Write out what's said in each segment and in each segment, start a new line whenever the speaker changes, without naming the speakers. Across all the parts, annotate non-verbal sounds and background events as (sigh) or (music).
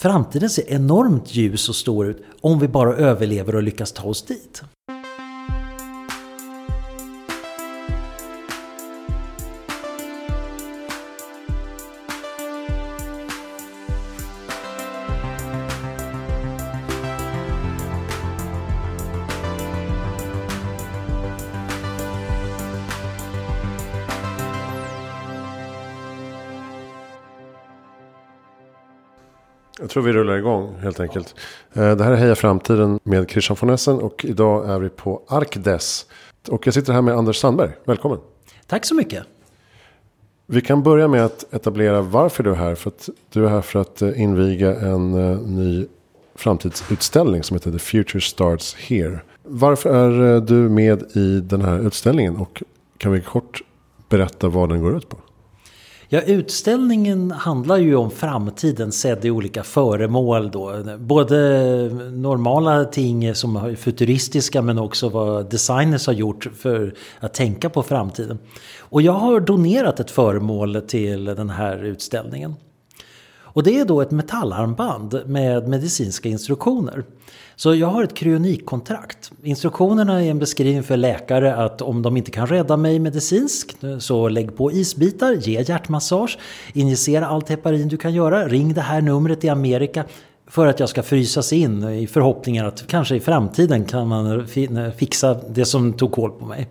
framtiden ser enormt ljus och stor ut om vi bara överlever och lyckas ta oss dit.
Jag tror vi rullar igång helt enkelt. Eh, det här är Heja Framtiden med Christian von Essen och idag är vi på Arkdes. Och jag sitter här med Anders Sandberg. Välkommen.
Tack så mycket.
Vi kan börja med att etablera varför du är här. För att du är här för att eh, inviga en eh, ny framtidsutställning som heter The Future Starts Here. Varför är du med i den här utställningen och kan vi kort berätta vad den går ut på?
Ja, utställningen handlar ju om framtiden sedd i olika föremål då. Både normala ting som är futuristiska men också vad designers har gjort för att tänka på framtiden. Och jag har donerat ett föremål till den här utställningen. Och det är då ett metallarmband med medicinska instruktioner. Så jag har ett kryonikkontrakt. Instruktionerna är en beskrivning för läkare att om de inte kan rädda mig medicinskt så lägg på isbitar, ge hjärtmassage, injicera allt heparin du kan göra, ring det här numret i Amerika för att jag ska frysas in i förhoppningen att kanske i framtiden kan man fixa det som tog koll på mig.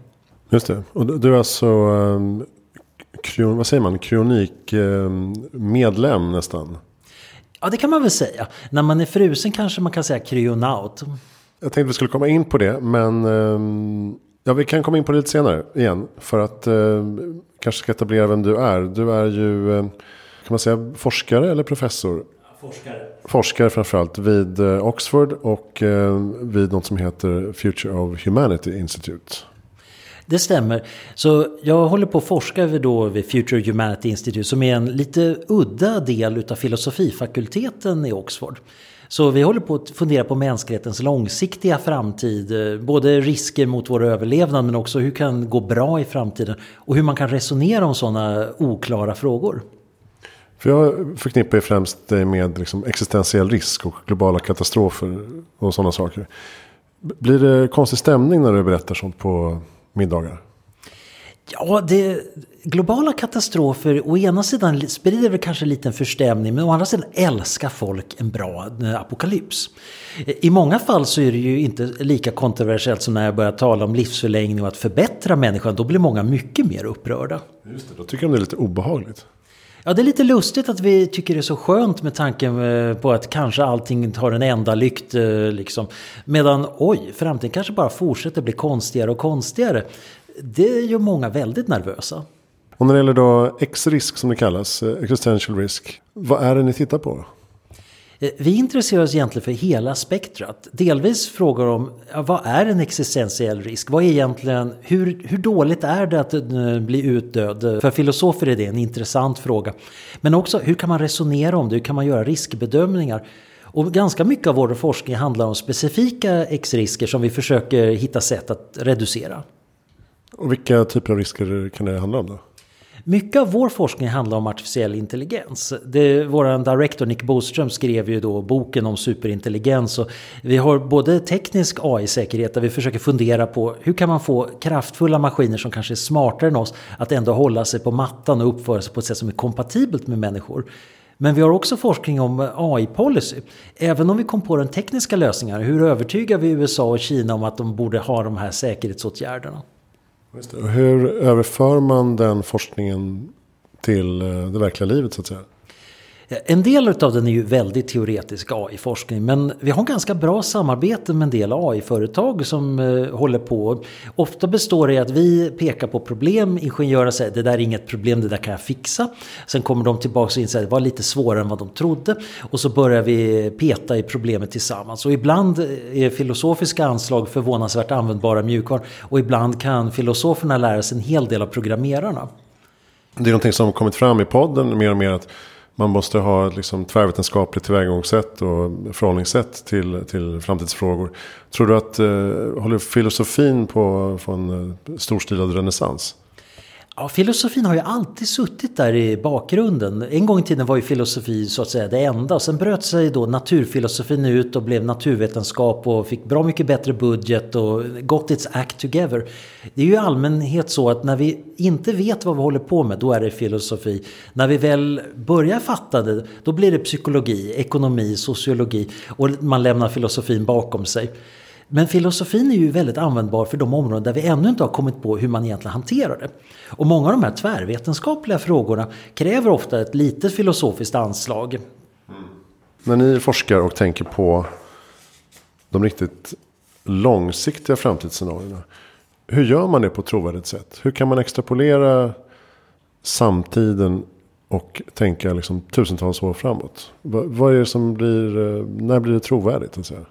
Just det. Och du är alltså eh, kryon, vad säger man, kryonik um, medlem nästan?
Ja, det kan man väl säga. När man är frusen kanske man kan säga kryonaut.
Jag tänkte vi skulle komma in på det, men ehm, ja, vi kan komma in på det lite senare igen. För att eh, kanske ska etablera vem du är. Du är ju, eh, kan man säga, forskare eller professor?
Forskare.
Forskare framförallt vid eh, Oxford och vid något som heter Future of Humanity Institute.
Det stämmer. Så jag håller på att forska vid, då vid Future Humanity Institute som är en lite udda del av filosofifakulteten i Oxford. Så vi håller på att fundera på mänsklighetens långsiktiga framtid. Eh, både risker mot vår överlevnad men också hur kan gå bra i framtiden. Och hur man kan resonera om sådana oklara frågor.
För jag förknippar ju främst med liksom existentiell risk och globala katastrofer och sådana saker. Blir det konstig stämning när du berättar sånt på middagar?
Ja, det, globala katastrofer å ena sidan sprider väl kanske lite en förstämning men å andra sidan älskar folk en bra eh, apokalyps. I många fall så är det ju inte lika kontroversiellt som när jag börjar tala om livsförlängning och att förbättra människan. Då blir många mycket mer upprörda.
Just det, då tycker de det är lite obehagligt.
Ja, det är lite lustigt att vi tycker det är så skönt med tanken eh, på att kanske allting tar en enda lykt. Eh, liksom. Medan, oj, framtiden kanske bara fortsätter bli konstigare och konstigare. Det gör många väldigt nervösa.
Och när det gäller då X-risk som det kallas, eh, existential risk. Vad är det ni tittar på?
Eh, vi intresserar oss egentligen för hela spektrat. Delvis frågar om vad är en existentiell risk? Vad är egentligen, hur, hur dåligt är det att eh, bli utdöd? För filosofer är det en intressant fråga. Men också hur kan man resonera om det? Hur kan man göra riskbedömningar? Och ganska mycket av vår forskning handlar om specifika X-risker som vi försöker hitta sätt att reducera.
Och vilka typer av risker kan det handla om då?
Mycket av vår forskning handlar om artificiell intelligens. Det, vår director Nick Boström skrev ju då boken om superintelligens. Och vi har både teknisk AI-säkerhet där vi försöker fundera på hur kan man få kraftfulla maskiner som kanske är smartare än oss att ändå hålla sig på mattan och uppföra sig på ett sätt som är kompatibelt med människor. Men vi har också forskning om AI-policy. Även om vi kom på den tekniska lösningen, hur övertygar vi USA och Kina om att de borde ha de här säkerhetsåtgärderna?
Hur överför man den forskningen till eh, det verkliga livet så att säga?
Eh, en del av den är ju väldigt teoretisk AI-forskning men vi har ganska bra samarbete med en del AI-företag som eh, håller på. Ofta består det i att vi pekar på problem, ingenjörer säger det där är inget problem, det där kan jag fixa. Sen kommer de tillbaka och inser att det var lite svårare än vad de trodde. Och så börjar vi peta i problemet tillsammans. Och ibland eh, är filosofiska anslag förvånansvärt användbara mjukvaror och ibland kan filosoferna lära sig en hel del av programmerarna.
Det är någonting som kommit fram i podden mer och mer att man måste ha ett liksom tvärvetenskapligt tillvägagångssätt och förhållningssätt till, till framtidsfrågor. Tror du att, eh, håller filosofin på att få en eh, storstilad renässans?
Ja, filosofin har ju alltid suttit där i bakgrunden. En gång i tiden var ju filosofi så att säga det enda. Sen bröt sig då naturfilosofin ut och blev naturvetenskap och fick bra mycket bättre budget och got its act together. Det är ju i allmänhet så att när vi inte vet vad vi håller på med, då är det filosofi. När vi väl börjar fatta det, då blir det psykologi, ekonomi, sociologi och man lämnar filosofin bakom sig. Men filosofin är ju väldigt användbar för de områden där vi ännu inte har kommit på hur man egentligen hanterar det. Och många av de här tvärvetenskapliga frågorna kräver ofta ett litet filosofiskt anslag.
Mm. När ni forskar och tänker på de riktigt långsiktiga framtidsscenarierna. Hur gör man det på ett trovärdigt sätt? Hur kan man extrapolera samtiden och tänka liksom tusentals år framåt? Vad är det som blir, eh, när blir det trovärdigt? Att säga?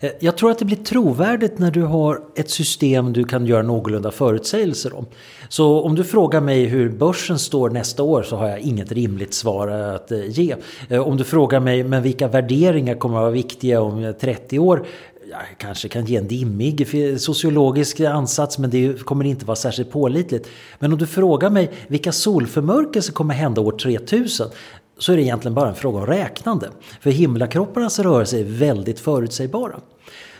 Eh, jag tror att det blir trovärdigt när du har ett system du kan göra någorlunda förutsägelser om. Så om du frågar mig hur börsen står nästa år så har jag inget rimligt svar att eh, ge. Eh, om du frågar mig men vilka värderingar kommer att vara viktiga om 30 år jag kanske kan ge en dimmig sociologisk ansats men det kommer inte vara särskilt pålitligt. Men om du frågar mig vilka solförmörkelser kommer hända år 3000 så är det egentligen bara en fråga om räknande. För himlakropparnas rörelser är väldigt förutsägbara.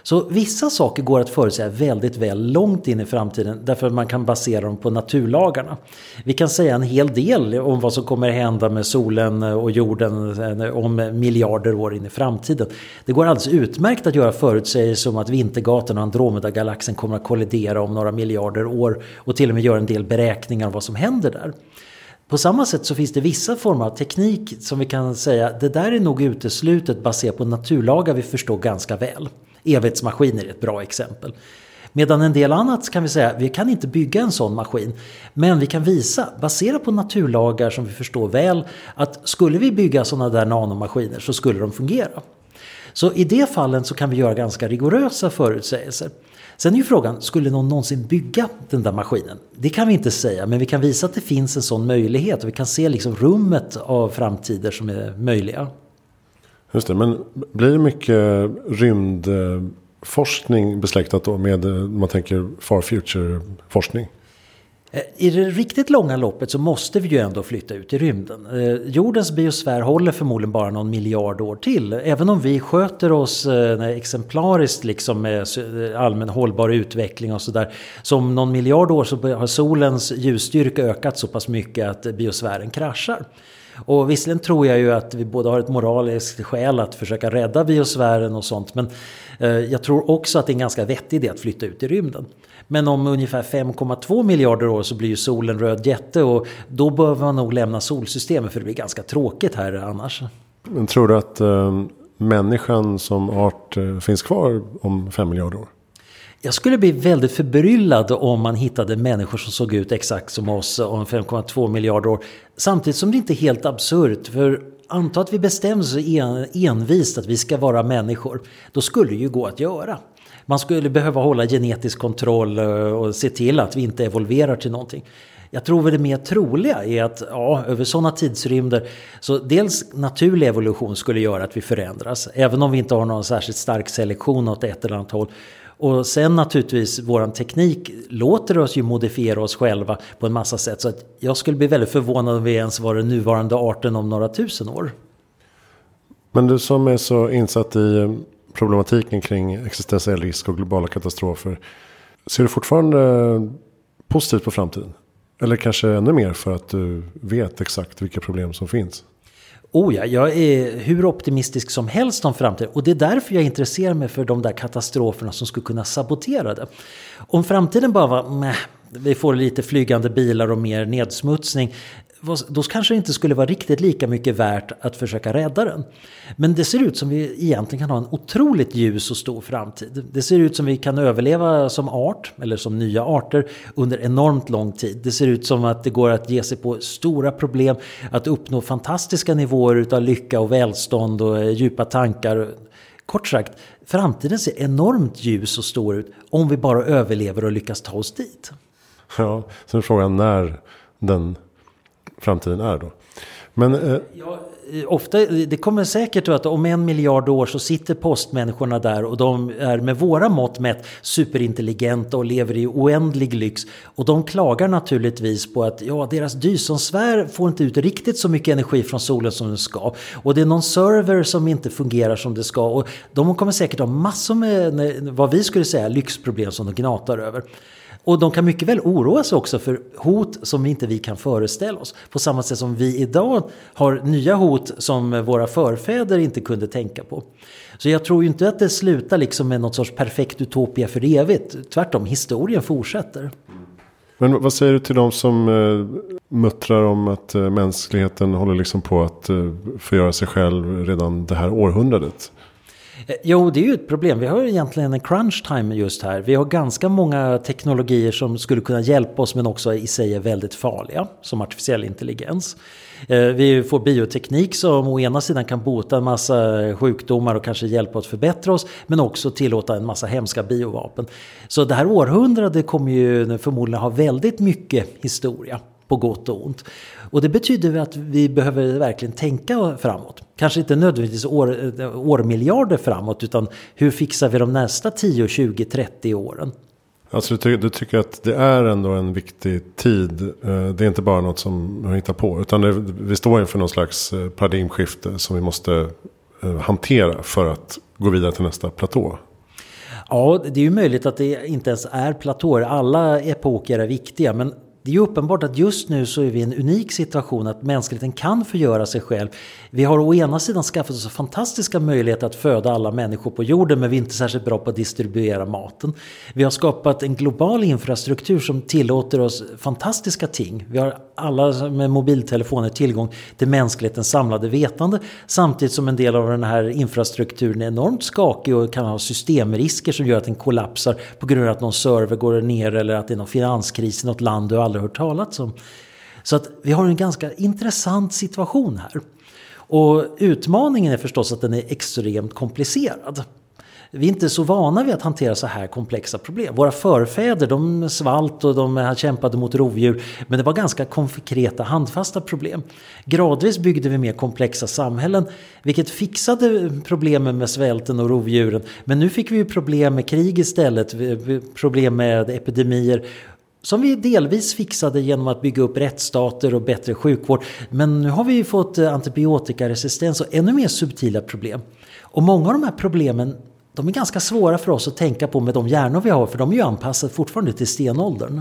Så vissa saker går att förutsäga väldigt väl långt in i framtiden därför att man kan basera dem på naturlagarna. Vi kan säga en hel del om vad som kommer hända med solen och jorden eh, om miljarder år in i framtiden. Det går alldeles utmärkt att göra förutsägelser om att Vintergatan och Andromedagalaxen kommer att kollidera om några miljarder år och till och med göra en del beräkningar om vad som händer där. På samma sätt så finns det vissa former av teknik som vi kan säga det där är nog uteslutet baserat på naturlagar vi förstår ganska väl. Evighetsmaskiner är ett bra exempel. Medan en del annat kan vi säga, vi kan inte bygga en sån maskin. Men vi kan visa, baserat på naturlagar som vi förstår väl, att skulle vi bygga sådana där nanomaskiner så skulle de fungera. Så i det fallen så kan vi göra ganska rigorösa förutsägelser. Sen är ju frågan, skulle någon någonsin bygga den där maskinen? Det kan vi inte säga, men vi kan visa att det finns en sån möjlighet och vi kan se liksom rummet av framtider som är möjliga.
Just det, men blir det mycket rymdforskning besläktat då med, om man tänker far future-forskning?
Eh, I det riktigt långa loppet så måste vi ju ändå flytta ut i rymden. Eh, jordens biosfär håller förmodligen bara någon miljard år till. Även om vi sköter oss eh, exemplariskt liksom med allmän hållbar utveckling och sådär. Så om någon miljard år så har solens ljusstyrka ökat så pass mycket att biosfären kraschar. Och visserligen tror jag ju att vi båda har ett moraliskt skäl att försöka rädda biosfären och sånt. Men eh, jag tror också att det är en ganska vettig idé att flytta ut i rymden. Men om ungefär 5,2 miljarder år så blir ju solen röd jätte och då behöver man nog lämna solsystemet för det blir ganska tråkigt här annars.
Men tror du att äh, människan som art äh, finns kvar om 5 miljarder år?
Jag skulle bli väldigt förbryllad om man hittade människor som såg ut exakt som oss om 5,2 miljarder år. Samtidigt som det inte är helt absurt. För anta att vi bestämmer oss envist att vi ska vara människor. Då skulle det ju gå att göra. Man skulle behöva hålla genetisk kontroll eh, och se till att vi inte evolverar till någonting. Jag tror väl det mer troliga är att ja, över sådana tidsrymder så dels naturlig evolution skulle göra att vi förändras. Även om vi inte har någon särskilt stark selektion åt ett eller annat håll. Och sen naturligtvis våran teknik låter oss ju modifiera oss själva på en massa sätt. Så att jag skulle bli väldigt förvånad om vi ens var den nuvarande arten om några tusen år.
Men du som är så insatt i eh, problematiken kring existentiell risk och globala katastrofer. Ser du fortfarande eh, positivt på framtiden? Eller kanske ännu mer för att du vet exakt vilka problem som finns?
Oh ja, jag är hur optimistisk som helst om framtiden. Och det är därför jag intresserar mig för de där katastroferna som skulle kunna sabotera det. Om framtiden bara var, meh, vi får lite flygande bilar och mer nedsmutsning då kanske det inte skulle vara riktigt lika mycket värt att försöka rädda den. Men det ser ut som vi egentligen kan ha en otroligt ljus och stor framtid. Det ser ut som vi kan överleva som art, eller som nya arter, under enormt lång tid. Det ser ut som att det går att ge sig på stora problem, att uppnå fantastiska nivåer utav lycka och välstånd och eh, djupa tankar. Kort sagt, framtiden ser enormt ljus och stor ut om vi bara överlever och lyckas ta oss dit.
Ja, sen är frågan när den framtiden är då. Men, eh...
ja, eh, ofta, eh, det kommer säkert att om en miljard år så sitter postmänniskorna där och de är med våra mått mätt superintelligenta och lever i oändlig lyx. Och de klagar naturligtvis på att ja, deras Dysonsfär får inte ut riktigt så mycket energi från solen som den ska. Och det är någon server som inte fungerar som det ska. Och de kommer säkert ha massor med vad vi skulle säga lyxproblem som de gnatar över. Och de kan mycket väl oroa sig också för hot som inte vi kan föreställa oss. På samma sätt som vi idag har nya hot som våra förfäder inte kunde tänka på. Så jag tror ju inte att det slutar liksom med något sorts perfekt utopia för evigt. Tvärtom, historien fortsätter.
Men vad säger du till de som eh, muttrar om att eh, mänskligheten håller liksom på att eh, förgöra sig själv redan det här århundradet?
Eh, jo, det är ju ett problem. Vi har egentligen en crunch time just här. Vi har ganska många teknologier som skulle kunna hjälpa oss men också i sig är väldigt farliga. Som artificiell intelligens. Eh, vi får bioteknik som å ena sidan kan bota en massa sjukdomar och kanske hjälpa oss förbättra oss. Men också tillåta en massa hemska biovapen. Så det här århundradet kommer ju förmodligen ha väldigt mycket historia på gott och ont. Och det betyder att vi behöver verkligen tänka framåt. Kanske inte nödvändigtvis år, årmiljarder framåt utan hur fixar vi de nästa 10, 20, 30 åren?
Alltså du, ty du, tycker att det är ändå en viktig tid. Eh, det är inte bara något som man hittar på. Utan det, vi står inför någon slags eh, paradigmskifte som vi måste eh, hantera för att gå vidare till nästa platå.
Ja, det är ju möjligt att det inte ens är platåer. Alla epoker är viktiga. Men det är ju uppenbart att just nu så är vi i en unik situation att mänskligheten kan förgöra sig själv. Vi har å ena sidan skaffat oss fantastiska möjligheter att föda alla människor på jorden men vi är inte särskilt bra på att distribuera maten. Vi har skapat en global infrastruktur som tillåter oss fantastiska ting. Vi har alla med mobiltelefoner tillgång till mänsklighetens samlade vetande samtidigt som en del av den här infrastrukturen är enormt skakig och kan ha systemrisker som gör att den kollapsar på grund av att någon server går ner eller att det är någon finanskris i något land du aldrig hört talas om. Så att vi har en ganska intressant situation här. Och utmaningen är förstås att den är extremt komplicerad. Vi är inte så vana vid att hantera så här komplexa problem. Våra förfäder de svalt och de kämpade mot rovdjur. Men det var ganska konkreta handfasta problem. Gradvis byggde vi mer komplexa samhällen. Vilket fixade problemen med svälten och rovdjuren. Men nu fick vi problem med krig istället. Problem med epidemier som vi delvis fixade genom att bygga upp rättsstater och bättre sjukvård. Men nu har vi fått eh, antibiotikaresistens och ännu mer subtila problem. Och många av de här problemen de är ganska svåra för oss att tänka på med de hjärnor vi har för de är ju anpassade fortfarande till stenåldern.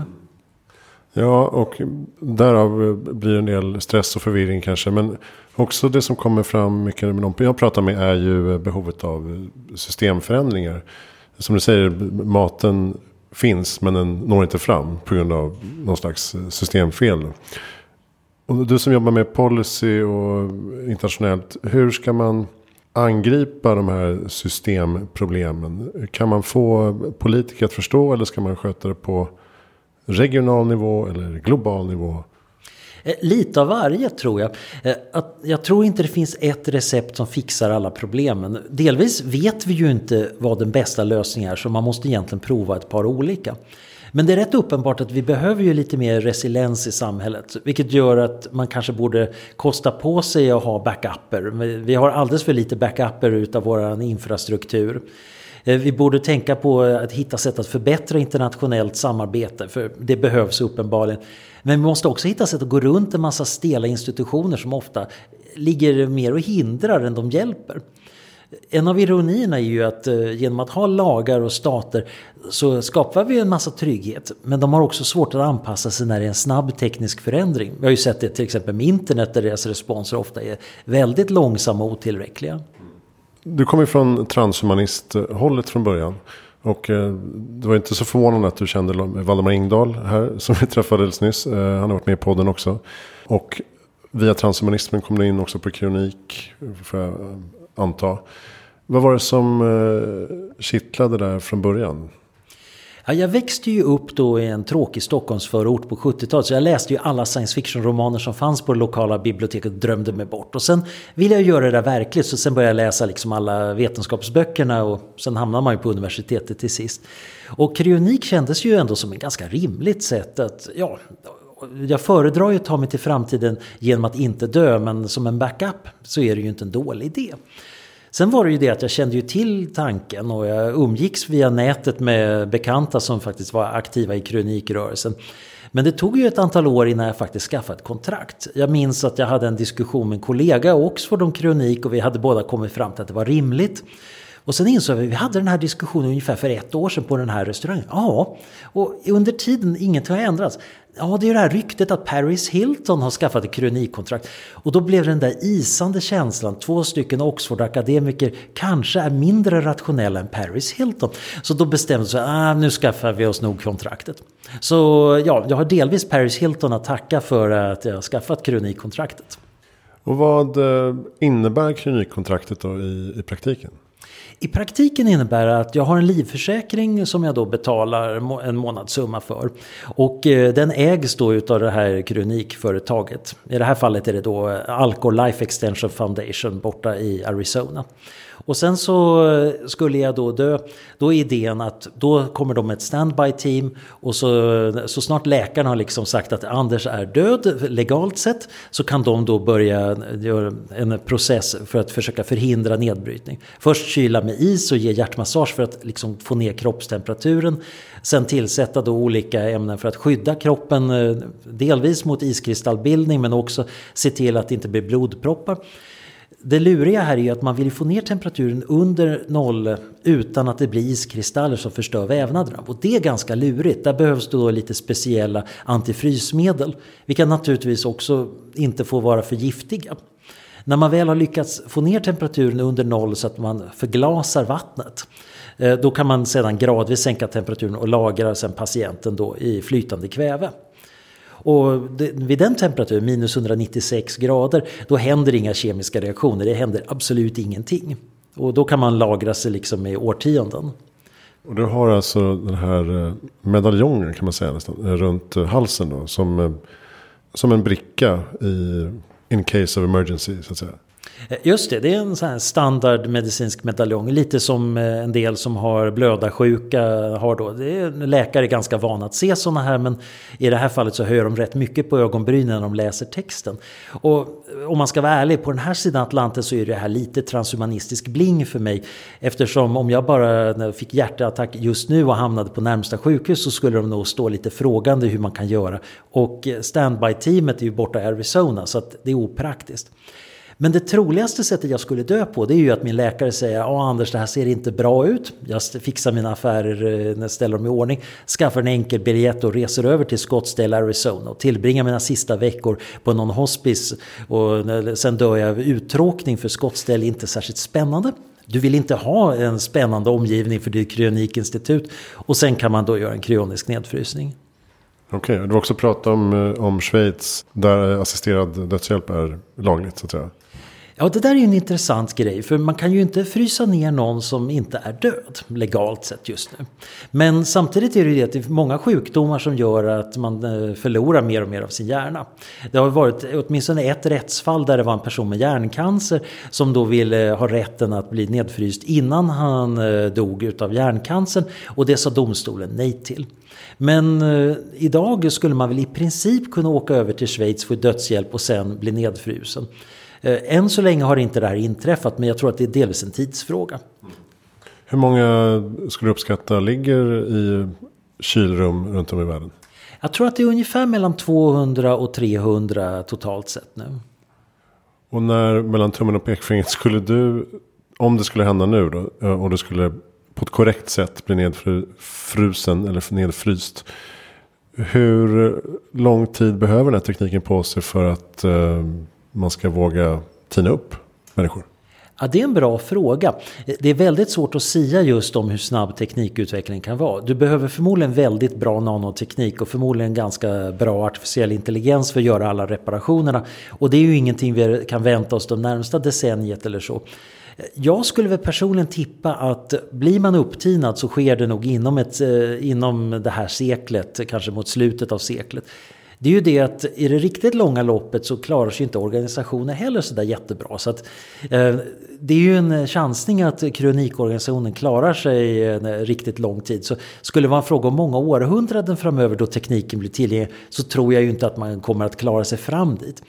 Ja, och därav eh, blir en del stress och förvirring kanske. Men också det som kommer fram mycket med de jag pratar med är ju eh, behovet av systemförändringar. Som du säger, maten finns men den når inte fram på grund av någon slags eh, systemfel. Och du som jobbar med policy och internationellt, hur ska man angripa de här systemproblemen? Kan man få politiker att förstå eller ska man sköta det på regional nivå eller global nivå?
Eh, lite av varje tror jag. Eh, att jag tror inte det finns ett recept som fixar alla problemen. Delvis vet vi ju inte vad den bästa lösningen är så man måste egentligen prova ett par olika. Men det är rätt uppenbart att vi behöver ju lite mer resiliens i samhället. Vilket gör att man kanske borde kosta på sig att ha backuper. Vi har alldeles för lite backuper utav vår infrastruktur. Eh, vi borde tänka på att hitta sätt att förbättra internationellt samarbete, för det behövs uppenbarligen. Men vi måste också hitta sätt att gå runt en massa stela institutioner som ofta ligger mer och hindrar än de hjälper. En av ironierna är ju att eh, genom att ha lagar och stater så skapar vi en massa trygghet. Men de har också svårt att anpassa sig när det är en snabb teknisk förändring. Vi har ju sett det till exempel med internet där deras responser ofta är väldigt långsamma och otillräckliga.
Du kommer från transhumanisthållet från början. Och eh, det var inte så förvånande att du kände Valdemar Ingdahl här (laughs) som vi träffades nyss. Eh, han har varit med i podden också. Och via transhumanismen kom du in också på kronik, får jag eh, anta. Vad var det som kittlade där från början?
Ja, jag växte ju upp då i en tråkig Stockholmsförort på 70-talet. Så jag läste ju alla science fiction-romaner som fanns på det lokala biblioteket och drömde mig bort. Och sen ville jag göra det där verkligt. Så sen började jag läsa liksom alla vetenskapsböckerna och sen hamnade man ju på universitetet till sist. Och kryonik kändes ju ändå som ett ganska rimligt sätt att, ja, jag föredrar ju att ta mig till framtiden genom att inte dö men som en backup så är det ju inte en dålig idé. Sen var det ju det att jag kände ju till tanken och jag umgicks via nätet med bekanta som faktiskt var aktiva i kronikrörelsen. Men det tog ju ett antal år innan jag faktiskt skaffade ett kontrakt. Jag minns att jag hade en diskussion med en kollega i Oxford om kronik och vi hade båda kommit fram till att det var rimligt. Och sen insåg vi, vi hade den här diskussionen ungefär för ett år sedan på den här restaurangen. Ja, och under tiden ingenting har ändrats. Ja, det är ju det här ryktet att Paris Hilton har skaffat ett kronikontrakt. Och då blev den där isande känslan, två stycken Oxford-akademiker kanske är mindre rationella än Paris Hilton. Så då bestämde sig, ah, nu skaffar vi oss nog kontraktet. Så ja, jag har delvis Paris Hilton att tacka för att jag har skaffat kronikontraktet.
Och vad eh, innebär kronikontraktet då i, i praktiken?
I praktiken innebär det att jag har en livförsäkring som jag då betalar en månadssumma för. Och eh, den ägs då utav det här kronikföretaget. I det här fallet är det då Alcor Life Extension Foundation borta i Arizona. Och sen så eh, skulle jag då dö. Då är idén att då kommer de med ett standby team och så, så snart läkaren har liksom sagt att Anders är död legalt sett så kan de då börja göra en process för att försöka förhindra nedbrytning. Först kyla med is och ge hjärtmassage för att liksom få ner kroppstemperaturen. Sen tillsätta då olika ämnen för att skydda kroppen eh, delvis mot iskristallbildning men också se till att det inte blir blodproppar. Det luriga här är ju att man vill få ner temperaturen under noll utan att det blir iskristaller som förstör vävnaderna. Och det är ganska lurigt. Där behövs då lite speciella antifrysmedel. Vilka naturligtvis också inte får vara för giftiga. När man väl har lyckats få ner temperaturen under noll så att man förglasar vattnet. Eh, då kan man sedan gradvis sänka temperaturen och lagra sen patienten då i flytande kväve. Och det, vid den temperaturen, minus 196 grader, då händer inga kemiska reaktioner. Det händer absolut ingenting. Och då kan man lagra sig liksom i årtionden.
Och du har alltså den här eh, medaljongen kan man säga nästan, eh, runt eh, halsen då. Som, som en bricka i in case of emergency så att säga.
Eh, just det, det är en sån här standard medicinsk medaljong. Lite som eh, en del som har blödarsjuka har då. Det är, läkare är ganska vana att se sådana här men i det här fallet så höjer de rätt mycket på ögonbrynen när de läser texten. Och eh, om man ska vara ärlig, på den här sidan Atlanten så är det här lite transhumanistisk bling för mig. Eftersom om jag bara fick hjärtattack just nu och hamnade på närmsta sjukhus så skulle de nog stå lite frågande hur man kan göra. Och standby-teamet är ju borta i Arizona så att det är opraktiskt. Men det troligaste sättet jag skulle dö på det är ju att min läkare säger Ja Anders det här ser inte bra ut. Jag fixar mina affärer, eh, ställer dem i ordning. Skaffar en enkel biljett och reser över till Scottsdale, Arizona och tillbringar mina sista veckor på någon hospice. Och sen dör jag av uttråkning för Scottsdale är inte särskilt spännande. Du vill inte ha en spännande omgivning för ditt kryonikinstitut. Och sen kan man då göra en kryonisk nedfrysning.
Okej, okay, du har också pratat om, eh, om Schweiz där assisterad dödshjälp är lagligt så att säga.
Ja, det där är ju en intressant grej. För man kan ju inte frysa ner någon som inte är död, legalt sett just nu. Men samtidigt är det ju det att det är många sjukdomar som gör att man eh, förlorar mer och mer av sin hjärna. Det har varit åtminstone ett rättsfall där det var en person med hjärncancer som då ville eh, ha rätten att bli nedfryst innan han eh, dog utav hjärncancern. Och det sa domstolen nej till. Men eh, idag skulle man väl i princip kunna åka över till Schweiz, få dödshjälp och sen bli nedfrusen. Eh, än så länge har inte det här inträffat men jag tror att det är delvis en tidsfråga.
Hur många skulle du uppskatta ligger i kylrum runt om i världen?
Jag tror att det är ungefär mellan 200 och 300 totalt sett nu.
Och när mellan tummen och pekfingret skulle du, om det skulle hända nu då, eh, och du skulle på ett korrekt sätt bli nedfrusen eller nedfryst. Hur lång tid behöver den här tekniken på sig för att eh, man ska våga tina upp människor?
Ja, det är en bra fråga. Det är väldigt svårt att säga just om hur snabb teknikutveckling kan vara. Du behöver förmodligen väldigt bra nanoteknik och förmodligen ganska bra artificiell intelligens för att göra alla reparationerna. Och det är ju ingenting vi kan vänta oss de närmsta decenniet eller så. Jag skulle väl personligen tippa att blir man upptinad så sker det nog inom, ett, eh, inom det här seklet, kanske mot slutet av seklet det är ju det att i det riktigt långa loppet så klarar sig inte organisationer heller sådär jättebra. Så att, eh, det är ju en chansning att kronikorganisationen klarar sig en riktigt lång tid. Så skulle det vara en fråga om många århundraden framöver då tekniken blir tillgänglig så tror jag ju inte att man kommer att klara sig fram dit.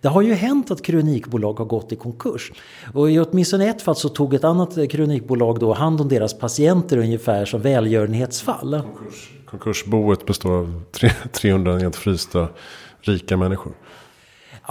Det har ju hänt att kronikbolag har gått i konkurs. Och i åtminstone ett fall så tog ett annat kronikbolag då hand om deras patienter ungefär som välgörenhetsfall.
Konkurs. Konkursboet består av 300 nedfrysta rika människor.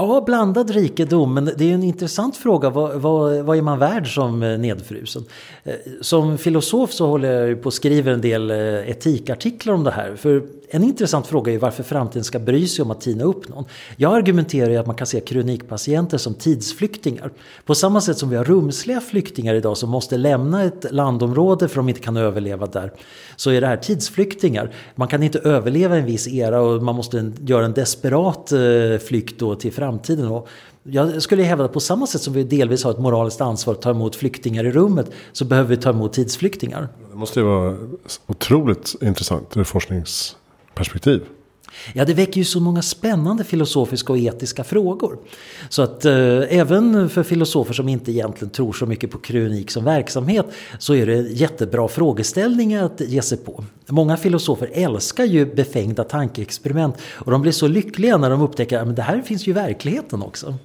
Ja, blandad rikedom. Men det är en intressant fråga. Vad, vad, vad är man värd som eh, nedfrusen? Eh, som filosof så håller jag på och skriver en del eh, etikartiklar om det här. För en intressant fråga är varför framtiden ska bry sig om att tina upp någon. Jag argumenterar ju att man kan se kronikpatienter som tidsflyktingar. På samma sätt som vi har rumsliga flyktingar idag som måste lämna ett landområde för att de inte kan överleva där. Så är det här tidsflyktingar. Man kan inte överleva en viss era och man måste göra en desperat flykt då till framtiden. Och jag skulle hävda att på samma sätt som vi delvis har ett moraliskt ansvar att ta emot flyktingar i rummet så behöver vi ta emot tidsflyktingar.
Det måste ju vara otroligt intressant ur forskningsperspektiv.
Ja, det väcker ju så många spännande filosofiska och etiska frågor. Så att eh, även för filosofer som inte egentligen tror så mycket på kronik som verksamhet så är det jättebra frågeställningar att ge sig på. Många filosofer älskar ju befängda tankeexperiment och de blir så lyckliga när de upptäcker att det här finns ju i verkligheten också.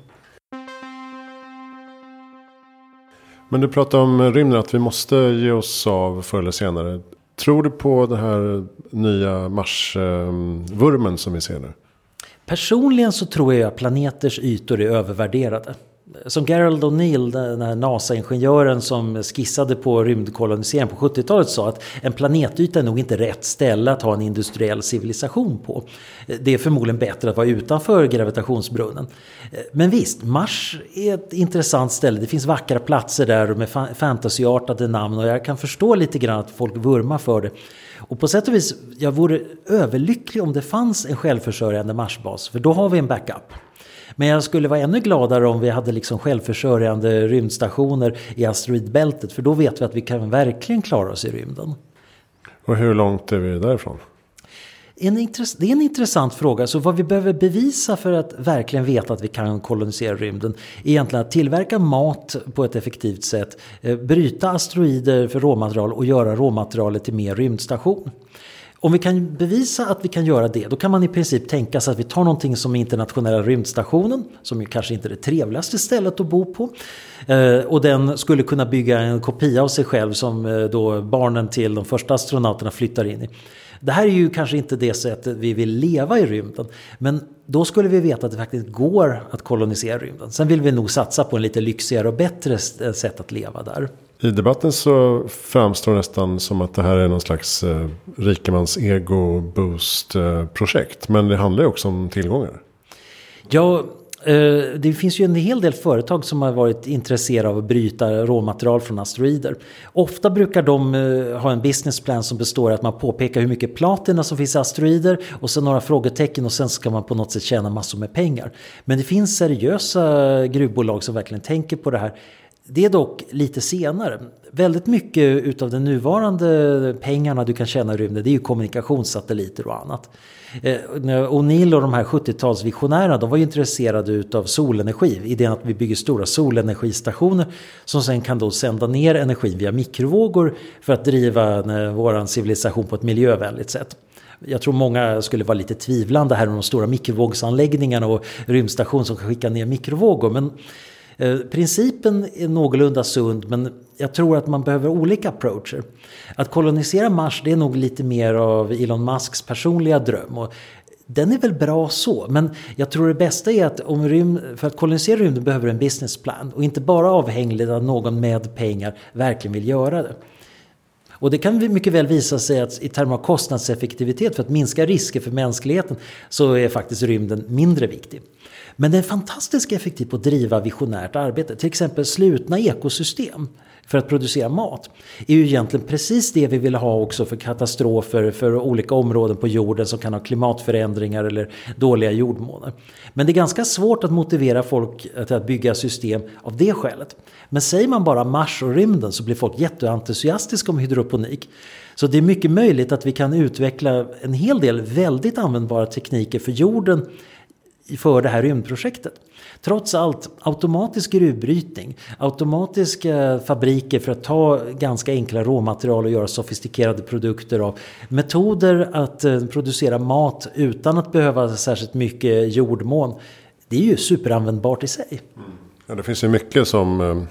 Men du pratar om rymden, att vi måste ge oss av förr eller senare. Tror du på den här nya Mars-vurmen som vi ser nu?
Personligen så tror jag att planeters ytor är övervärderade som Gerald O'Neill, den här NASA-ingenjören som skissade på rymdkolonisering på 70-talet sa att en planetyta är nog inte rätt ställe att ha en industriell civilisation på. Det är förmodligen bättre att vara utanför gravitationsbrunnen. Men visst, Mars är ett intressant ställe. Det finns vackra platser där med fantasyartade namn och jag kan förstå lite grann att folk vurmar för det. Och på sätt och vis, jag vore överlycklig om det fanns en självförsörjande Marsbas, för då har vi en backup. Men jag skulle vara ännu gladare om vi hade liksom självförsörjande rymdstationer i asteroidbältet. För då vet vi att vi kan verkligen klara oss i rymden.
Och hur långt är vi därifrån?
det är en intressant fråga. Så vad vi behöver bevisa för att verkligen veta att vi kan kolonisera rymden är egentligen att tillverka mat på ett effektivt sätt, eh, bryta asteroider för råmaterial och göra råmaterialet till mer rymdstation. Om vi kan bevisa att vi kan göra det, då kan man i princip tänka sig att vi tar någonting som internationella rymdstationen, som ju kanske inte är det trevligaste stället att bo på. Eh, och den skulle kunna bygga en kopia av sig själv som eh, då barnen till de första astronauterna flyttar in i. Det här är ju kanske inte det sättet vi vill leva i rymden. Men då skulle vi veta att det faktiskt går att kolonisera rymden. Sen vill vi nog satsa på en lite lyxigare och bättre sätt att leva där.
I debatten så framstår det nästan som att det här är någon slags eh, rikemans ego boost eh, projekt. Men det handlar ju också om tillgångar.
Ja, eh, det finns ju en hel del företag som har varit intresserade av att bryta råmaterial från asteroider. Ofta brukar de eh, ha en businessplan som består av att man påpekar hur mycket platina som finns i asteroider och sen några frågetecken och sen ska man på något sätt tjäna massor med pengar. Men det finns seriösa gruvbolag som verkligen tänker på det här. Det är dock lite senare. Väldigt mycket utav de nuvarande pengarna du kan tjäna i rymden det är ju kommunikationssatelliter och annat. Eh, O'Neill och de här 70-talsvisionärerna de var ju intresserade utav solenergi. Idén att vi bygger stora solenergistationer som sen kan då sända ner energin via mikrovågor för att driva eh, vår civilisation på ett miljövänligt sätt. Jag tror många skulle vara lite tvivlande här om de stora mikrovågsanläggningarna och rymdstation som kan skicka ner mikrovågor. Men Eh, principen är någorlunda sund men jag tror att man behöver olika approacher. Att kolonisera Mars det är nog lite mer av Elon Musks personliga dröm. Och den är väl bra så, men jag tror det bästa är att om rymd, för att kolonisera rymden behöver du en businessplan och inte bara avhängigt att någon med pengar verkligen vill göra det. Och det kan mycket väl visa sig att i termer av kostnadseffektivitet för att minska risker för mänskligheten så är faktiskt rymden mindre viktig. Men den är fantastiskt effektiv på att driva visionärt arbete. Till exempel slutna ekosystem för att producera mat är ju egentligen precis det vi vill ha också för katastrofer för olika områden på jorden som kan ha klimatförändringar eller dåliga jordmåner. Men det är ganska svårt att motivera folk till att bygga system av det skälet. Men säger man bara Mars och rymden så blir folk jätteentusiastiska om hydroponik. Så det är mycket möjligt att vi kan utveckla en hel del väldigt användbara tekniker för jorden för det här rymdprojektet. Trots allt, automatisk gruvbrytning, automatiska fabriker för att ta ganska enkla råmaterial och göra sofistikerade produkter av. Metoder att eh, producera mat utan att behöva särskilt mycket jordmån. Det är ju superanvändbart i sig.
Ja, det finns ju mycket som eh,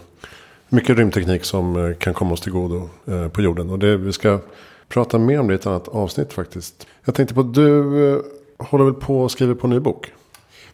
mycket rymdteknik som eh, kan komma oss till godo på jorden. Och det, vi ska prata mer om det i ett annat avsnitt faktiskt. Jag tänkte på att du håller väl på och skriver på en ny bok?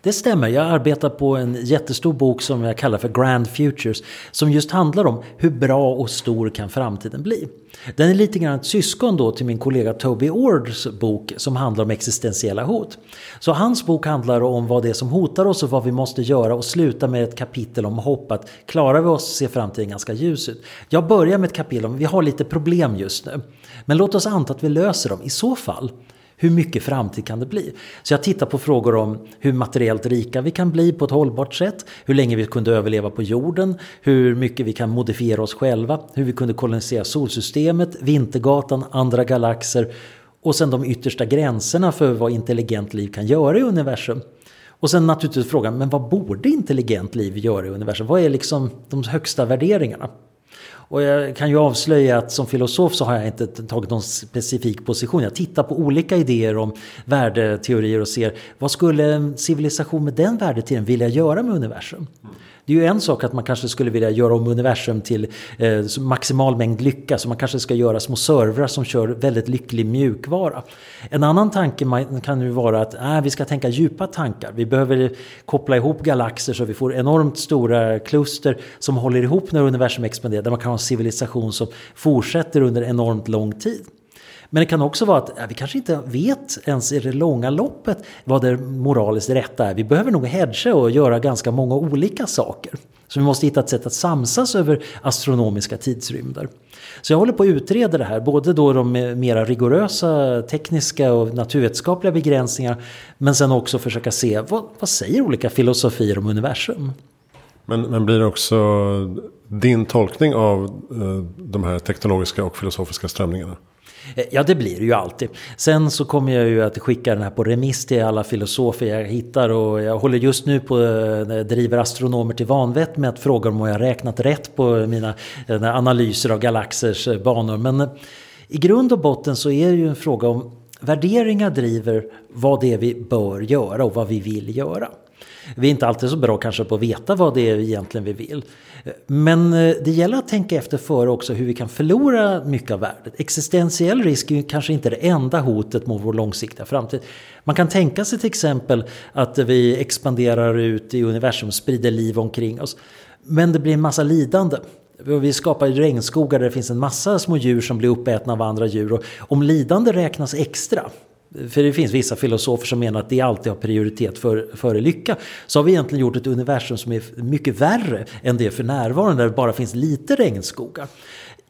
Det stämmer, jag arbetar på en jättestor bok som jag kallar för Grand Futures. Som just handlar om hur bra och stor kan framtiden bli. Den är lite grann ett syskon då till min kollega Toby Ords bok som handlar om existentiella hot. Så hans bok handlar om vad det är som hotar oss och vad vi måste göra och slutar med ett kapitel om hopp att klarar vi oss ser framtiden ganska ljus ut. Jag börjar med ett kapitel om vi har lite problem just nu. Men låt oss anta att vi löser dem. I så fall hur mycket framtid kan det bli? Så jag tittar på frågor om hur materiellt rika vi kan bli på ett hållbart sätt, hur länge vi kunde överleva på jorden, hur mycket vi kan modifiera oss själva, hur vi kunde kolonisera solsystemet, Vintergatan, andra galaxer och sen de yttersta gränserna för vad intelligent liv kan göra i universum. Och sen naturligtvis frågan, men vad borde intelligent liv göra i universum? Vad är liksom de högsta värderingarna? Och jag kan ju avslöja att som filosof så har jag inte tagit någon specifik position. Jag tittar på olika idéer om värdeteorier och ser vad skulle en civilisation med den värdeteorin vilja göra med universum? Det är ju en sak att man kanske skulle vilja göra om universum till eh, maximal mängd lycka. Så man kanske ska göra små servrar som kör väldigt lycklig mjukvara. En annan tanke kan ju vara att äh, vi ska tänka djupa tankar. Vi behöver koppla ihop galaxer så vi får enormt stora kluster som håller ihop när universum expanderar. Där man kan ha en civilisation som fortsätter under enormt lång tid. Men det kan också vara att ja, vi kanske inte vet ens i det långa loppet vad det moraliskt rätta är. Vi behöver nog hedga och göra ganska många olika saker. Så vi måste hitta ett sätt att samsas över astronomiska tidsrymder. Så jag håller på att utreda det här, både då de mera rigorösa tekniska och naturvetenskapliga begränsningar men sen också försöka se vad, vad säger olika filosofier om universum.
Men, men blir det också din tolkning av eh, de här teknologiska och filosofiska strömningarna?
Eh, ja, det blir det ju alltid. Sen så kommer jag ju att skicka den här på remiss till alla filosofer jag hittar och jag håller just nu på eh, att driver astronomer till vanvett med att fråga om jag har räknat rätt på mina eh, analyser av galaxers banor. Men i grund och botten så är det ju en fråga om värderingar driver vad det är vi bör göra och vad vi vill göra. Vi är inte alltid så bra kanske på att veta vad det är egentligen vi vill. Men eh, det gäller att tänka efter före också hur vi kan förlora mycket av värdet. Existentiell risk är kanske inte det enda hotet mot vår långsiktiga framtid. Man kan tänka sig till exempel att vi expanderar ut i universum, sprider liv omkring oss. Men det blir en massa lidande. Vi skapar regnskogar där det finns en massa små djur som blir uppätna av andra djur. Och om lidande räknas extra, för det finns vissa filosofer som menar att det alltid har prioritet för, före lycka. Så har vi egentligen gjort ett universum som är mycket värre än det för närvarande, där det bara finns lite regnskogar.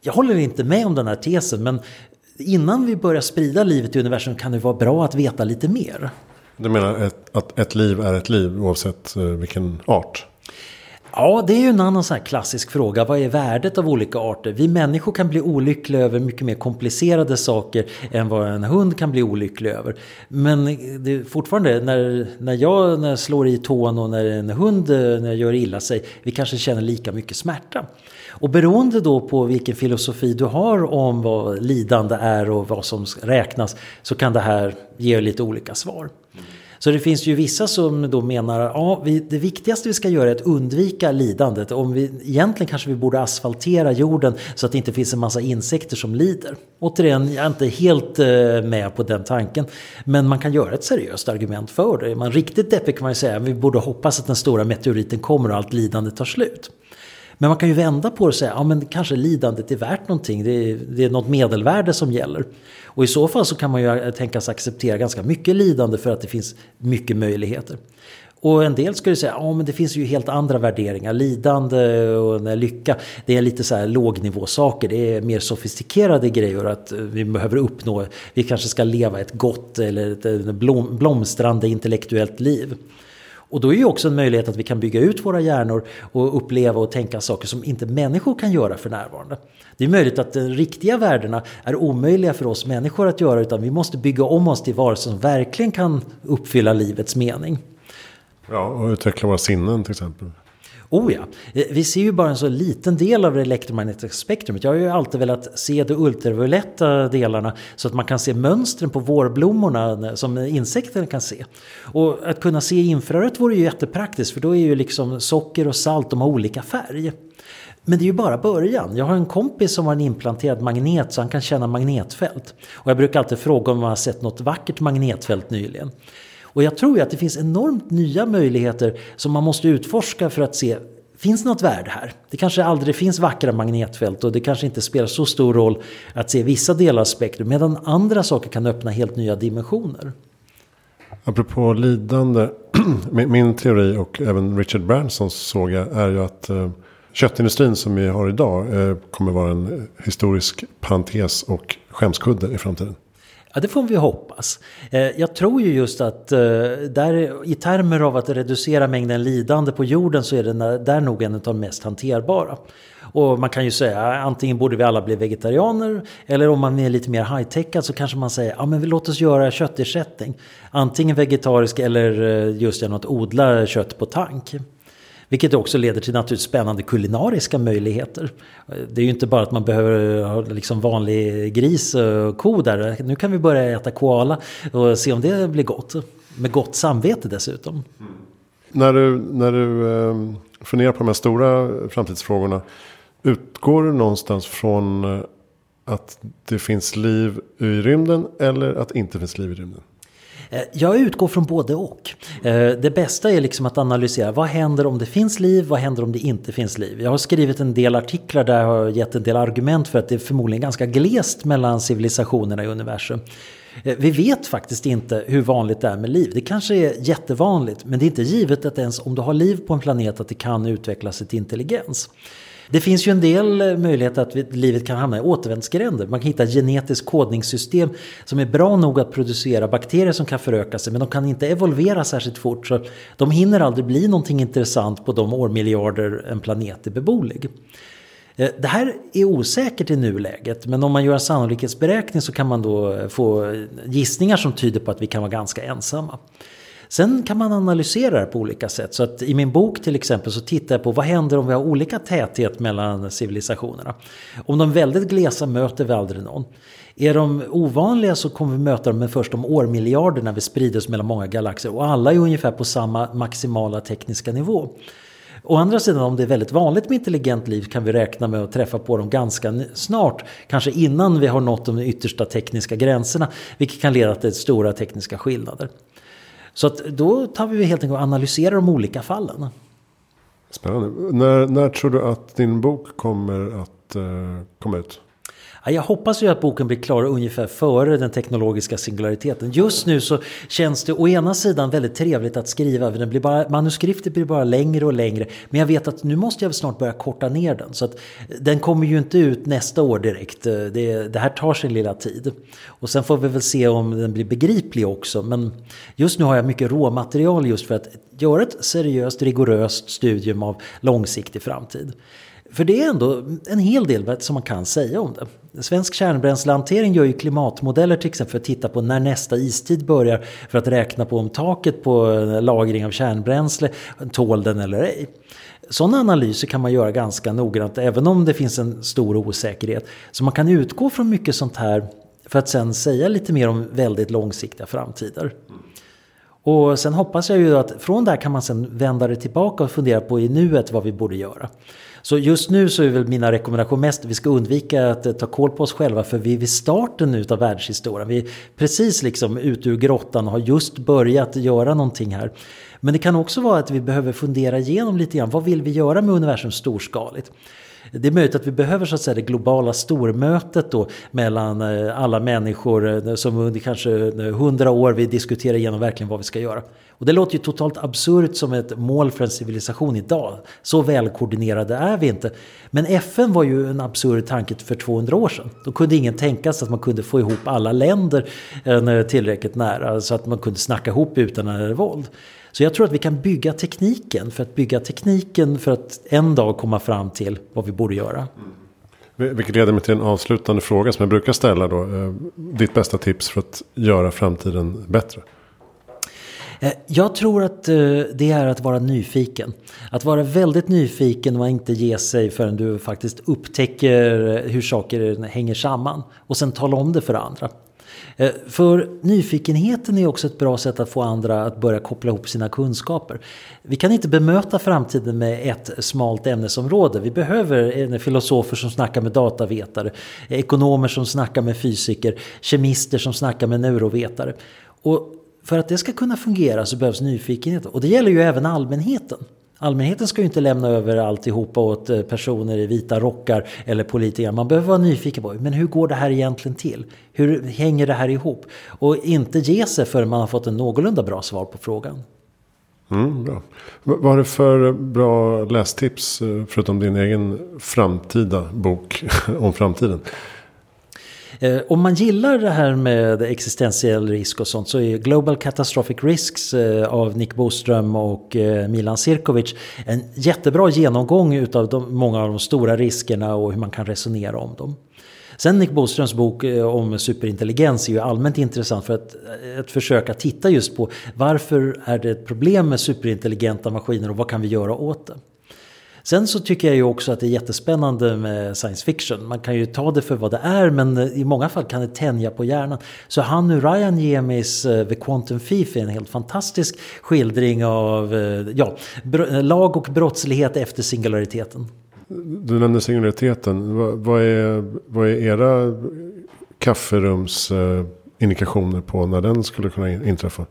Jag håller inte med om den här tesen, men innan vi börjar sprida livet i universum kan det vara bra att veta lite mer.
Du menar att ett liv är ett liv oavsett eh, vilken art?
Ja, det är ju en annan sån här klassisk fråga. Vad är värdet av olika arter? Vi människor kan bli olyckliga över mycket mer komplicerade saker än vad en hund kan bli olycklig över. Men det är fortfarande, när, när jag när jag slår i tån och när en hund när jag gör illa sig, vi kanske känner lika mycket smärta. Och beroende då på vilken filosofi du har om vad lidande är och vad som räknas så kan det här ge lite olika svar. Så det finns ju vissa som då menar att ja, det viktigaste vi ska göra är att undvika lidandet. Om vi, egentligen kanske vi borde asfaltera jorden så att det inte finns en massa insekter som lider. Återigen, jag är inte helt eh, med på den tanken. Men man kan göra ett seriöst argument för det. Är man riktigt deppig kan man ju säga att vi borde hoppas att den stora meteoriten kommer och allt lidande tar slut. Men man kan ju vända på det och säga, ja men kanske lidandet är värt någonting. Det är, det är något medelvärde som gäller. Och i så fall så kan man ju eh, tänkas acceptera ganska mycket lidande för att det finns mycket möjligheter. Och en del skulle säga, ja men det finns ju helt andra värderingar. Lidande och lycka, det är lite så här lågnivåsaker. Det är mer sofistikerade grejer att eh, vi behöver uppnå. Vi kanske ska leva ett gott eller ett eh, blomstrande intellektuellt liv. Och då är ju också en möjlighet att vi kan bygga ut våra hjärnor och uppleva och tänka saker som inte människor kan göra för närvarande. Det är möjligt att de riktiga värdena är omöjliga för oss människor att göra utan vi måste bygga om oss till varelser som verkligen kan uppfylla livets mening.
Ja, och utveckla våra sinnen till exempel.
Oh ja, eh, vi ser ju bara en så liten del av det elektromagnetiska spektrumet. Jag har ju alltid velat se de ultravioletta delarna så att man kan se mönstren på vårblommorna eh, som insekterna kan se. Och att kunna se infrarött vore ju jättepraktiskt för då är ju liksom socker och salt, de har olika färg. Men det är ju bara början. Jag har en kompis som har en implanterad magnet så han kan känna magnetfält. Och jag brukar alltid fråga om man har sett något vackert magnetfält nyligen. Och jag tror ju att det finns enormt nya möjligheter som man måste utforska för att se Finns det något värde här? Det kanske aldrig finns vackra magnetfält och det kanske inte spelar så stor roll att se vissa delar av spektrum medan andra saker kan öppna helt nya dimensioner.
Apropå lidande, (clears throat) min teori och även Richard Bransons såg jag är ju att eh, köttindustrin som vi har idag eh, kommer vara en historisk parentes och skämskudde i framtiden.
Ja, det får vi hoppas. Eh, jag tror ju just att eh, där, i termer av att reducera mängden lidande på jorden så är det där nog en av de mest hanterbara. Och man kan ju säga antingen borde vi alla bli vegetarianer eller om man är lite mer high-techad så kanske man säger ja men låt oss göra köttersättning. Antingen vegetarisk eller eh, just genom att odla kött på tank. Vilket också leder till naturligtvis spännande kulinariska möjligheter. Det är ju inte bara att man behöver eh, ha liksom vanlig gris och ko där. Nu kan vi börja äta koala och se om det blir gott. Med gott samvete dessutom. Mm.
När du, när du eh, funderar på de här stora framtidsfrågorna. Utgår du någonstans från eh, att det finns liv i rymden eller att det inte finns liv i rymden?
Eh, jag utgår från både och. Eh, det bästa är liksom att analysera vad händer om det finns liv, vad händer om det inte finns liv. Jag har skrivit en del artiklar där jag har gett en del argument för att det är förmodligen ganska glest mellan civilisationerna i universum. Eh, vi vet faktiskt inte hur vanligt det är med liv. Det kanske är jättevanligt men det är inte givet att ens om du har liv på en planet att det kan utvecklas ett intelligens. Det finns ju en del eh, möjligheter att livet kan hamna i återvändsgränder. Man kan hitta ett genetiskt kodningssystem som är bra nog att producera bakterier som kan föröka sig men de kan inte evolvera särskilt fort så de hinner aldrig bli någonting intressant på de årmiljarder en planet är beboelig. Eh, det här är osäkert i nuläget men om man gör en sannolikhetsberäkning så kan man då eh, få gissningar som tyder på att vi kan vara ganska ensamma. Sen kan man analysera det på olika sätt. Så att i min bok till exempel så tittar jag på vad händer om vi har olika täthet mellan civilisationerna. Om de är väldigt glesa möter vi aldrig någon. Är de ovanliga så kommer vi möta dem först om årmiljarder när vi sprider oss mellan många galaxer och alla är ungefär på samma maximala tekniska nivå. Å andra sidan om det är väldigt vanligt med intelligent liv kan vi räkna med att träffa på dem ganska snart. Kanske innan vi har nått de yttersta tekniska gränserna. Vilket kan leda till stora tekniska skillnader. Så att då tar vi helt enkelt och analyserar de olika fallen.
Spännande. När, när tror du att din bok kommer att uh, komma ut?
Jag hoppas ju att boken blir klar ungefär före den teknologiska singulariteten. Just nu så känns det å ena sidan väldigt trevligt att skriva. Den blir bara, manuskriptet blir bara längre och längre. Men jag vet att nu måste jag snart börja korta ner den. Så att den kommer ju inte ut nästa år direkt. Det, det här tar sin lilla tid. Och sen får vi väl se om den blir begriplig också. Men just nu har jag mycket råmaterial just för att göra ett seriöst, rigoröst studium av långsiktig framtid. För det är ändå en hel del som man kan säga om det. Svensk kärnbränslehantering gör ju klimatmodeller till exempel för att titta på när nästa istid börjar för att räkna på om taket på lagring av kärnbränsle tål den eller ej. Sådana analyser kan man göra ganska noggrant även om det finns en stor osäkerhet. Så man kan utgå från mycket sånt här för att sen säga lite mer om väldigt långsiktiga framtider. Och sen hoppas jag ju att från där kan man sen vända det tillbaka och fundera på i nuet vad vi borde göra. Så just nu så är väl mina rekommendationer mest att vi ska undvika att eh, ta koll på oss själva för vi är vid starten nu av världshistorien. Vi är precis liksom ute ur grottan och har just börjat göra någonting här. Men det kan också vara att vi behöver fundera igenom lite grann. Vad vill vi göra med universum storskaligt? Det är möjligt att vi behöver så att säga det globala stormötet då mellan eh, alla människor eh, som under kanske eh, hundra år vi diskuterar igenom verkligen vad vi ska göra. Och det låter ju totalt absurt som ett mål för en civilisation idag. Så välkoordinerade är vi inte. Men FN var ju en absurd tanke för 200 år sedan. Då kunde ingen tänka sig att man kunde få ihop alla länder tillräckligt nära så att man kunde snacka ihop utan våld. Så jag tror att vi kan bygga tekniken för att bygga tekniken för att en dag komma fram till vad vi borde göra.
Vilket leder mig till en avslutande fråga som jag brukar ställa då. Eh, ditt bästa tips för att göra framtiden bättre?
Eh, jag tror att eh, det är att vara nyfiken. Att vara väldigt nyfiken och inte ge sig förrän du faktiskt upptäcker hur saker hänger samman. Och sen tala om det för andra. Eh, för nyfikenheten är också ett bra sätt att få andra att börja koppla ihop sina kunskaper. Vi kan inte bemöta framtiden med ett smalt ämnesområde. Vi behöver eh, filosofer som snackar med datavetare, ekonomer som snackar med fysiker, kemister som snackar med neurovetare. Och för att det ska kunna fungera så behövs nyfikenhet. Och det gäller ju även allmänheten. Allmänheten ska ju inte lämna över alltihopa åt eh, personer i vita rockar eller politiker. Man behöver vara nyfiken på men hur går det här egentligen till? Hur hänger det här ihop? Och inte ge sig förrän man har fått en någorlunda bra svar på frågan.
Mm, bra. Vad har du för bra lästips eh, förutom din egen framtida bok (laughs) om framtiden?
Eh, om man gillar det här med existentiell risk och sånt så är Global Catastrophic Risks eh, av Nick Boström och eh, Milan Sirkovic en jättebra genomgång utav de, många av de stora riskerna och hur man kan resonera om dem. Sen Nick Boströms bok eh, om superintelligens är ju allmänt intressant för att, eh, att försöka titta just på varför är det ett problem med superintelligenta maskiner och vad kan vi göra åt det. Sen så tycker jag ju också att det är jättespännande med science fiction. Man kan ju ta det för vad det är men eh, i många fall kan det tänja på hjärnan. Så han nu Ryan Jemis eh, The Quantum Thief är en helt fantastisk skildring av eh, ja, lag och brottslighet efter singulariteten.
Du nämnde singulariteten. Vad, är, vad är era kafferumsindikationer på när den skulle kunna inträffa?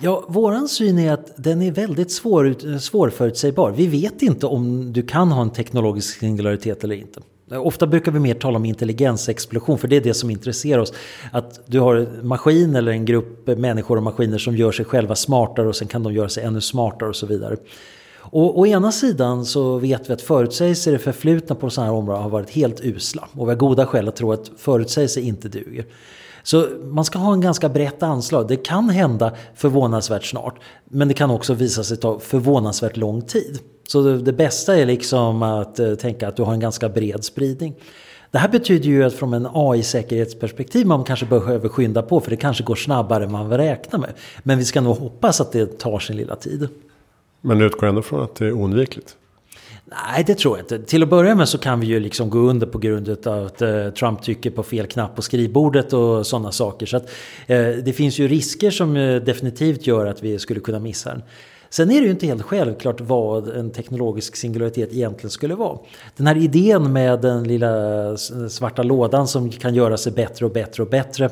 Ja, våran syn är att den är väldigt svår, eh, svårförutsägbar. Vi vet inte om du kan ha en teknologisk singularitet eller inte. Ofta brukar vi mer tala om intelligensexplosion för det är det som intresserar oss. Att du har en maskin eller en grupp människor och maskiner som gör sig själva smartare och sen kan de göra sig ännu smartare och så vidare. Och å ena sidan så vet vi att förutsägelser i det förflutna på sådana här områden har varit helt usla. Och vi har goda skäl att tro att förutsägelser inte duger. Så man ska ha en ganska brett anslag. Det kan hända förvånansvärt snart. Men det kan också visa sig ta förvånansvärt lång tid. Så det, det bästa är liksom att eh, tänka att du har en ganska bred spridning. Det här betyder ju att från en AI-säkerhetsperspektiv man kanske behöver skynda på för det kanske går snabbare än man räknar med. Men vi ska nog hoppas att det tar sin lilla tid.
Men utgår ändå från att det är oundvikligt?
Nej, det tror jag inte. Till att börja med så kan vi ju liksom gå under på grund av att eh, Trump trycker på fel knapp på skrivbordet och sådana saker. Så att, eh, det finns ju risker som eh, definitivt gör att vi skulle kunna missa den. Sen är det ju inte helt självklart vad en teknologisk singularitet egentligen skulle vara. Den här idén med den lilla svarta lådan som kan göra sig bättre och bättre och bättre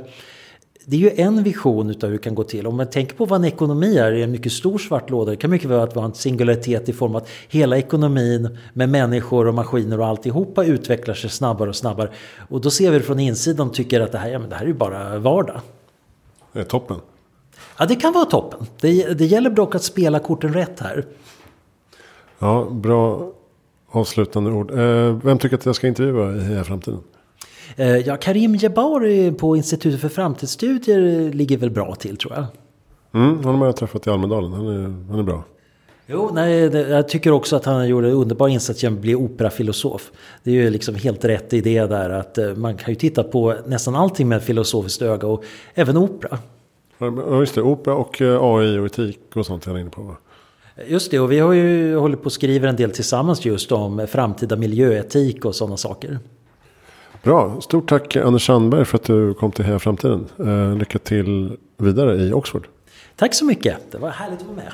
det är ju en vision utav hur det kan gå till. Om man tänker på vad en ekonomi är, är en mycket stor svart låda. Det kan mycket väl vara en singularitet i form av att hela ekonomin med människor och maskiner och alltihopa utvecklar sig snabbare och snabbare. Och då ser vi det från insidan och tycker att det här, ja, men det här är ju bara vardag.
Det är toppen.
Ja, det kan vara toppen. Det, det gäller dock att spela korten rätt här.
Ja, bra avslutande ord. Eh, vem tycker att jag ska intervjua i framtiden?
Eh, ja, Karim Jebari på Institutet för framtidsstudier ligger väl bra till tror jag.
Mm, honom har jag träffat i Almedalen. Han är, han är bra.
Jo, nej, jag tycker också att han gjorde en underbar insats genom att bli operafilosof. Det är ju liksom helt rätt idé där att eh, man kan ju titta på nästan allting med filosofiskt öga och även opera.
Ja, just det. Opera och eh, AI och etik och sånt är han inne på va?
Just det, och vi har ju hållit på att skriva en del tillsammans just om framtida miljöetik och sådana saker.
Bra, stort tack Anders Sandberg för att du kom till Heja Framtiden. Eh, lycka till vidare i Oxford.
Tack så mycket, det var härligt att vara
med.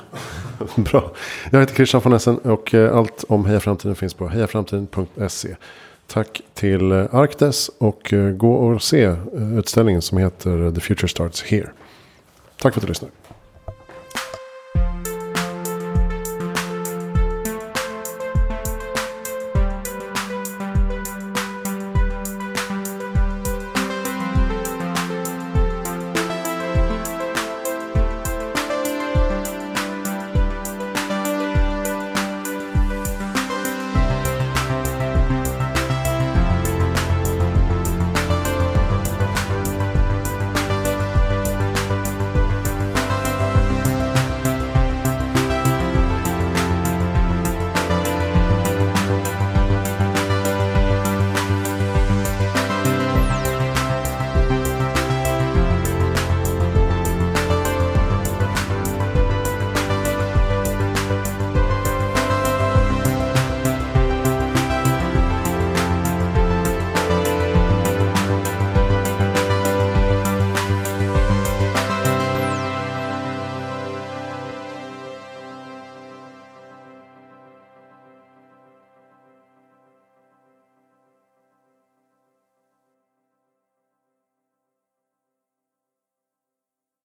(laughs) Bra, jag heter Christian von Essen och eh, allt om Heja Framtiden finns på hejaframtiden.se. Tack till eh, Arkdes och gå och se utställningen som heter The Future Starts Here. Tack för att du lyssnade.